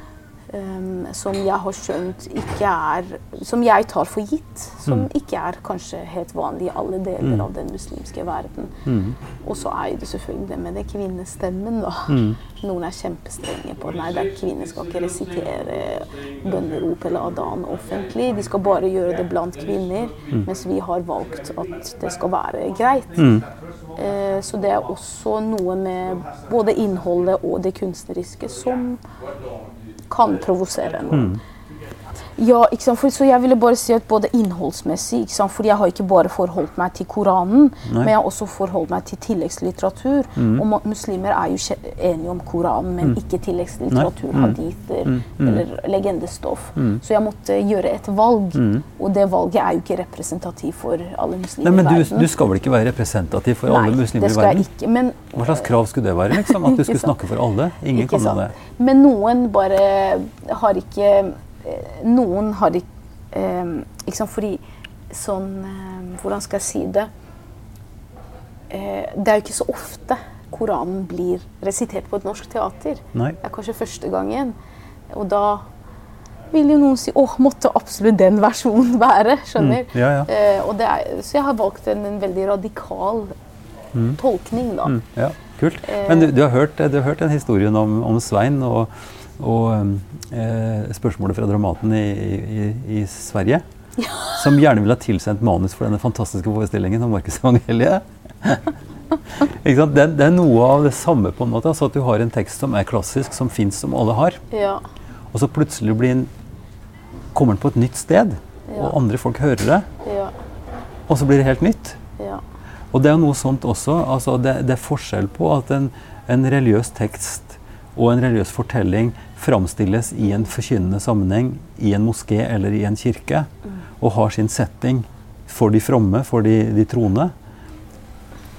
Um, som jeg har skjønt ikke er Som jeg tar for gitt. Som Mm. ikke er kanskje helt vanlig i alle deler Mm. av den muslimske verden. Mm. Og så er det selvfølgelig det med det kvinnestemmen, da. Mhm. Noen er kjempestrenge på nei, det er kvinner skal ikke resitere bønnerop eller adan offentlig. De skal bare gjøre det blant kvinner. Mens vi har valgt at det skal være greit. Mhm. Eh, så det er også noe med både innholdet og det kunstneriske som kan provosere noen. Ja, ikke? For, så jeg ville bare si at både innholdsmessig ikke sant? Fordi jeg har ikke bare forholdt meg til Koranen, Nei. men jeg har også forholdt meg til tilleggslitteratur. Og muslimer er jo enige om Koranen, men ikke tilleggslitteratur, Mm. hadither eller legendestoff. Så jeg måtte gjøre et valg, og det valget er jo ikke representativ for alle muslimer Nei, men i du, verden. du skal vel ikke være representativ for alle muslimer det i skal jeg ikke. Men Hva slags krav skulle det være? liksom? At du skulle snakke for alle? Ingen kan det. Men noen bare har ikke Noen har ikke eh, Ikke sant, fordi sånn eh, Hvordan skal jeg si det? Eh, det er jo ikke så ofte Koranen blir resitert på et norsk teater. Nei. Det er kanskje første gangen. Og da vil jo noen si åh, måtte absolutt den versjonen være. skjønner? Mm, ja, ja. Eh, er, så jeg har valgt en, en veldig radikal tolkning, da. Mm, ja, kult. Men du, du, har hørt, du har hørt den historien om, om Svein og, og eh, spørsmålet fra Dramaten i, i, i Sverige? Som gjerne ville ha tilsendt manus for denne fantastiske forestillingen om Markusevangeliet. Det, det er noe av det samme, på en måte. Altså at du har en tekst som er klassisk, som fins, som alle har. Ja. Og så plutselig blir den, kommer den på et nytt sted, Ja. og andre folk hører det. Ja. Og så blir det helt nytt. Ja. Og det er noe sånt også. altså Det, det er forskjell på at en, en religiøs tekst og en religiøs fortelling framstilles i en forkynnende sammenheng i en moské eller i en kirke, og har sin setting for de fromme, for de, de troende.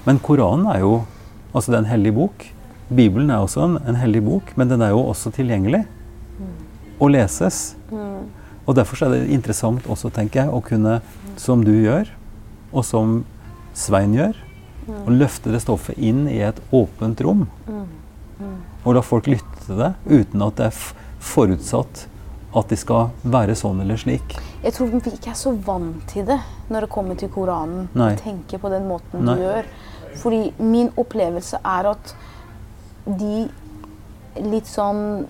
Men Koranen er jo altså det er en hellig bok. Bibelen er også en, en hellig bok, men den er jo også tilgjengelig og leses. Og Derfor er det interessant også, tenker jeg, å kunne, som du gjør, og som Svein gjør, å løfte det stoffet inn i et åpent rom. Og la folk lytte til det uten at det er forutsatt at de skal være sånn eller slik. Jeg tror vi ikke er så vant til det når det kommer til Koranen. Nei. Å tenke på den måten Nei. du gjør. Fordi min opplevelse er at de litt sånn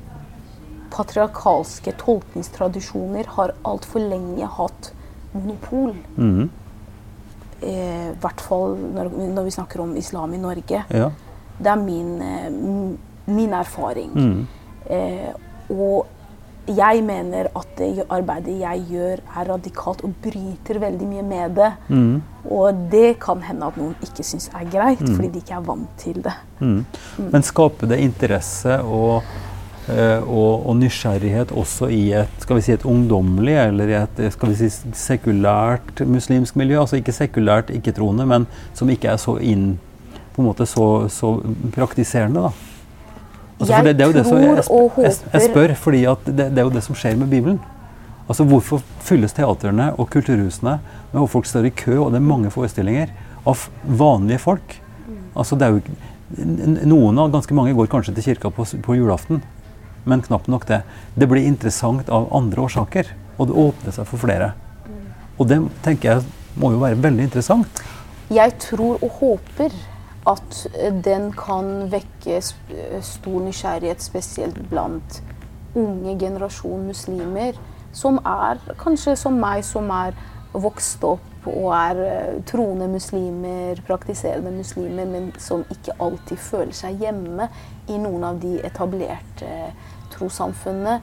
patriarkalske tolkningstradisjoner har altfor lenge hatt monopol. Mm -hmm. I hvert fall når, når vi snakker om islam i Norge. Ja. Det er min, eh, min erfaring. Mm. Eh, og jeg mener at det arbeidet jeg gjør, er radikalt og bryter veldig mye med det. Mm. Og det kan hende at noen ikke syns er greit, fordi de ikke er vant til det. Mhm. Men skaper det interesse og Eh, og, og, nysgjerrighet også i et skal vi si et ungdommelig eller i et skal vi si sekulært muslimsk miljø. Altså ikke sekulært ikke-troende, men som ikke er så inn på en måte så, så praktiserende. da. Altså, jeg det, det, som jeg, og jeg, jeg, spør fordi at det, det, er jo det som skjer med Bibelen. Altså Hvorfor fylles teatrene og kulturhusene med folk står i kø, og det er mange forestillinger av vanlige folk? Altså det er jo Noen av ganske mange går kanskje til kirka på, på julaften, men knapt nok det. Det blir interessant av andre årsaker, og det åpner seg for flere. Og det tenker jeg må jo være veldig interessant. Jeg tror og håper at den kan vekke stor nysgjerrighet, spesielt blant unge generasjon muslimer, som er kanskje som meg, som er vokst opp og er eh, troende muslimer, praktiserende muslimer, men som ikke alltid føler seg hjemme i noen av de etablerte trossamfunnene.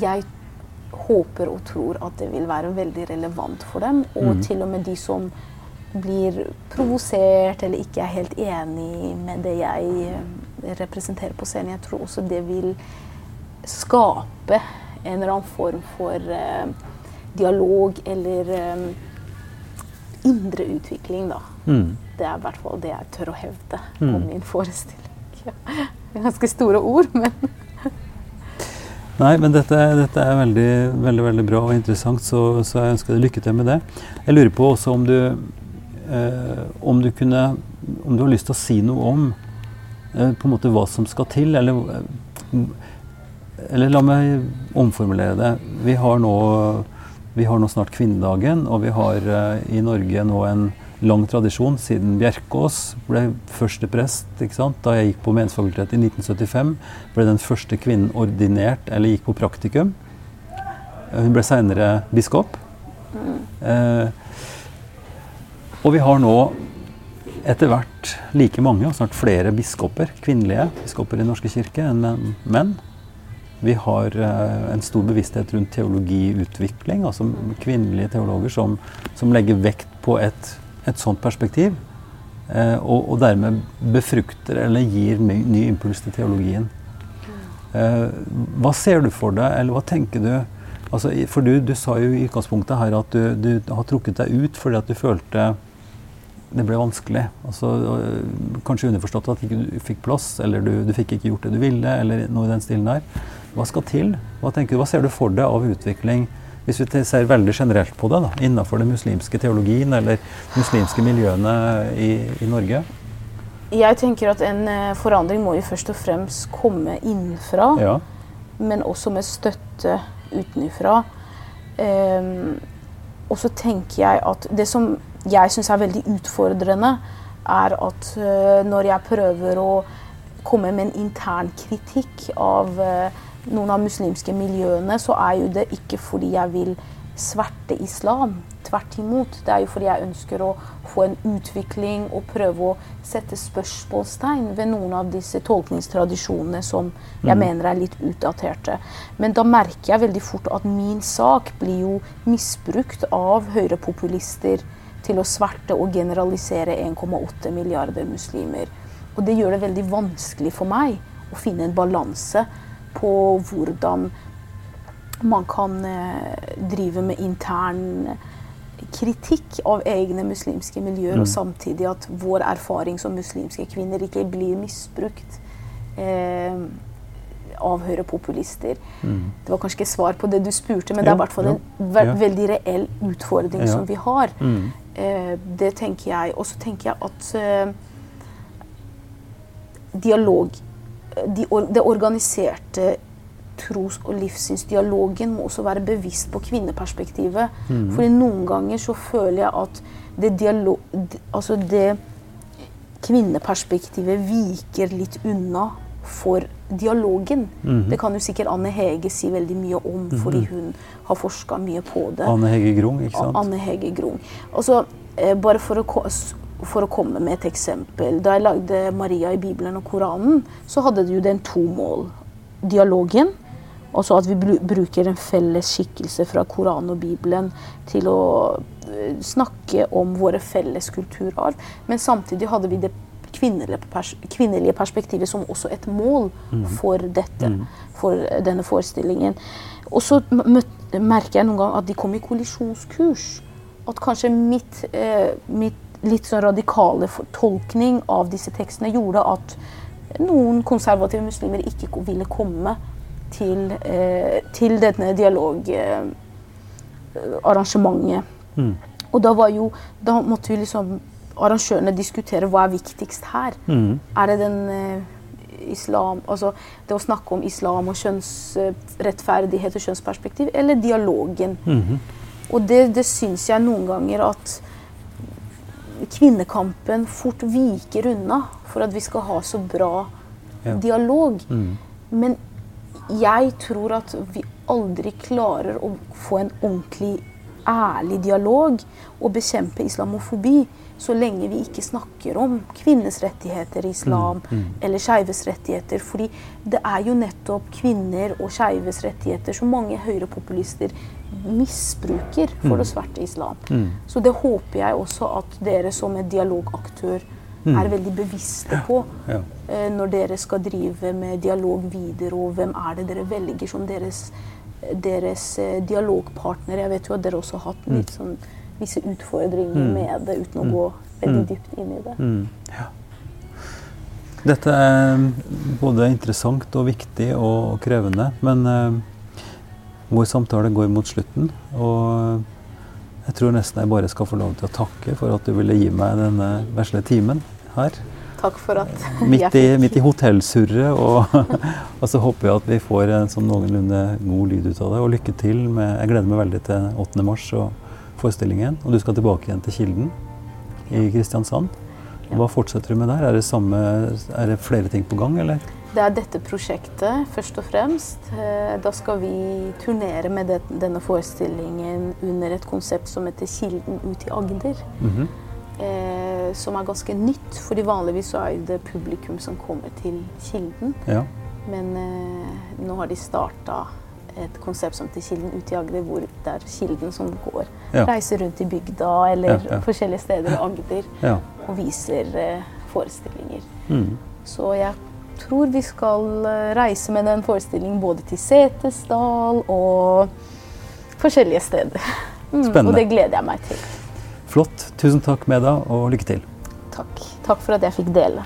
Jeg håper og tror at det vil være veldig relevant for dem. Og mm. til og med de som blir provosert eller ikke er helt enig med det jeg eh, representerer på scenen. Jeg tror også det vil skape en eller annen form for uh, dialog eller um, indre utvikling, da. Mm. Det er i hvert fall det jeg tør å hevde mm. om min forestilling. Ja. Ganske store ord, men Nei, men dette, dette, er veldig, veldig, veldig bra og interessant, så, så, jeg ønsker deg lykke til med det. Jeg lurer på også om du, om du kunne Om du har lyst til å si noe om eh, på en måte hva som skal til, eller, eller la meg omformulere det. Vi har nå, vi har nå snart kvinnedagen, og vi har eh, i Norge nå en lang tradisjon siden Bjerkås ble første prest. ikke sant? Da jeg gikk på Menighetsfakultetet i 1975, ble den første kvinnen ordinert eller gikk på praktikum. Hun ble seinere biskop. Mm. Eh, og vi har nå etter hvert like mange, og snart flere biskoper, kvinnelige biskoper i Norske kirke enn menn. Vi har eh, en stor bevissthet rundt teologiutvikling, altså kvinnelige teologer som, som legger vekt på et et sånt perspektiv. Eh, og, og, dermed befrukter eller gir ny, ny impuls til teologien. Eh, hva ser du for deg, eller hva tenker du? Altså, for du, du, sa jo i utgangspunktet her at du, du, har trukket deg ut fordi at du følte det ble vanskelig. Altså, kanskje underforstått at du ikke fikk plass, eller du, du fikk ikke gjort det du ville, eller noe i den stilen der. Hva skal til? Hva, du, hva ser du for deg av utvikling? Hvis vi ser veldig generelt på det, da, innenfor den muslimske teologien eller muslimske miljøene i, i Norge? Jeg tenker at en eh, forandring må jo først og fremst komme innenfra. Ja. Men også med støtte utenfra. Um, og så tenker jeg at det som jeg syns er veldig utfordrende, er at uh, når jeg prøver å komme med en intern kritikk av uh, noen av muslimske miljøene, så er jo det ikke fordi jeg vil sverte islam. Tvert imot. Det er jo fordi jeg ønsker å få en utvikling og prøve å sette spørsmålstegn ved noen av disse tolkningstradisjonene som jeg mm. mener er litt utdaterte. Men da merker jeg veldig fort at min sak blir jo misbrukt av høyrepopulister til å sverte og generalisere 1,8 milliarder muslimer. Og det gjør det veldig vanskelig for meg å finne en balanse på hvordan man kan eh, drive med intern kritikk av egne muslimske miljøer, mm. og samtidig at vår erfaring som muslimske kvinner ikke blir misbrukt eh, av høyrepopulister. Mm. Det var kanskje ikke svar på det du spurte, men ja, det er i hvert fall en ve ja. veldig reell utfordring ja. som vi har. Mm. Eh, det tenker jeg. Og så tenker jeg at eh, dialog de, det organiserte tros- og livssynsdialogen må også være bevisst på kvinneperspektivet. Mm. Fordi noen ganger så føler jeg at det, dialog, altså det kvinneperspektivet viker litt unna for dialogen. Mm. Det kan jo sikkert Anne Hege si veldig mye om, mm. fordi hun har forska mye på det. Anne Hege Grung, ikke sant? Anne Hege Grung. Altså, eh, bare for å for å komme med et eksempel. Da jeg lagde Maria i Bibelen og Koranen, så hadde det jo den to mål. Dialogen, og så at vi bruker en felles skikkelse fra Koranen og Bibelen til å eh, snakke om våre felles kulturarv. Men samtidig hadde vi det kvinnelige, pers kvinnelige perspektivet som også et mål Mm. for dette, for denne forestillingen. Og så merker jeg noen gang at de kom i kollisjonskurs. At kanskje mitt, eh, mitt litt sånn radikale tolkning av disse tekstene gjorde at noen konservative muslimer ikke ville komme til, eh, til denne dialogarrangementet. Mm. Og da, var jo, da måtte vi liksom arrangørene diskutere hva er viktigst her. Mm. Er det den eh, islam Altså det å snakke om islam og kjønnsrettferdighet og kjønnsperspektiv, eller dialogen? Mm. Og det, det syns jeg noen ganger at kvinnekampen fort viker unna for at vi skal ha så bra Ja. dialog. Mm. Men jeg tror at vi aldri klarer å få en ordentlig ærlig dialog og bekjempe islamofobi så lenge vi ikke snakker om kvinners rettigheter i islam eller skeives rettigheter. Fordi det er jo nettopp kvinner og skeives rettigheter som mange høyrepopulister misbruker for å sverte islam. Mm. Så det håper jeg også at dere som en dialogaktør er veldig bevisste på Ja. Ja. når dere skal drive med dialog videre, og hvem er det dere velger som deres, deres eh, dialogpartner. Jeg vet jo at dere også har hatt litt sånn, visse utfordringer med det, uten å gå veldig dypt inn i det. Mm. Ja. Dette er både interessant og viktig og krevende, men uh, vår samtale går mot slutten. Og jeg tror nesten jeg bare skal få lov til å takke for at du ville gi meg denne vesle timen her. Takk for at Midt jeg i, fikk midt i hotellsurret. Og, og så håper jeg at vi får en sånn noenlunde god lyd ut av det. Og lykke til. Med, jeg gleder meg veldig til 8. mars og forestillingen. Og du skal tilbake igjen til Kilden i Kristiansand. Hva fortsetter du med der? Er det, samme, er det flere ting på gang, eller? Det er dette prosjektet, først og fremst. Eh, Da skal vi turnere med denne forestillingen under et konsept som heter Kilden ut i Agder. Mhm. Eh, som er ganske nytt, fordi vanligvis er det publikum som kommer til Kilden. Ja. Men eh, nå har de starta et konsept som til Kilden ut i Agder, hvor det er Kilden som går. Ja. Reiser rundt i bygda eller Ja, ja. forskjellige steder i Agder og viser eh, forestillinger. Mm. Så jeg tror vi skal eh, reise med den forestillingen både til Setesdal og forskjellige steder. Mm, Spennende. Og det gleder jeg meg til. Flott. Tusen takk, Meda, og lykke til. Takk. Takk for at jeg fikk dele.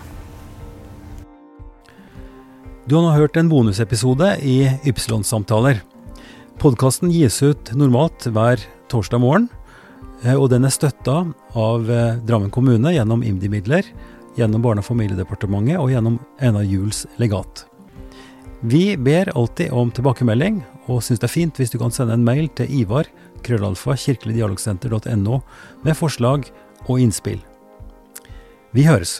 Du har nå hørt en bonusepisode i Ypsilon-samtaler. Podkasten gis ut normalt hver torsdag morgen, eh, og den er støtta av eh, Drammen kommune gjennom IMDi-midler, gjennom Barne- og familiedepartementet og gjennom Einar Juels legat. Vi ber alltid om tilbakemelding, og syns det er fint hvis du kan sende en mail til Ivar, krøllalfa, kirkeligdialogsenter.no, med forslag og innspill. Vi høres!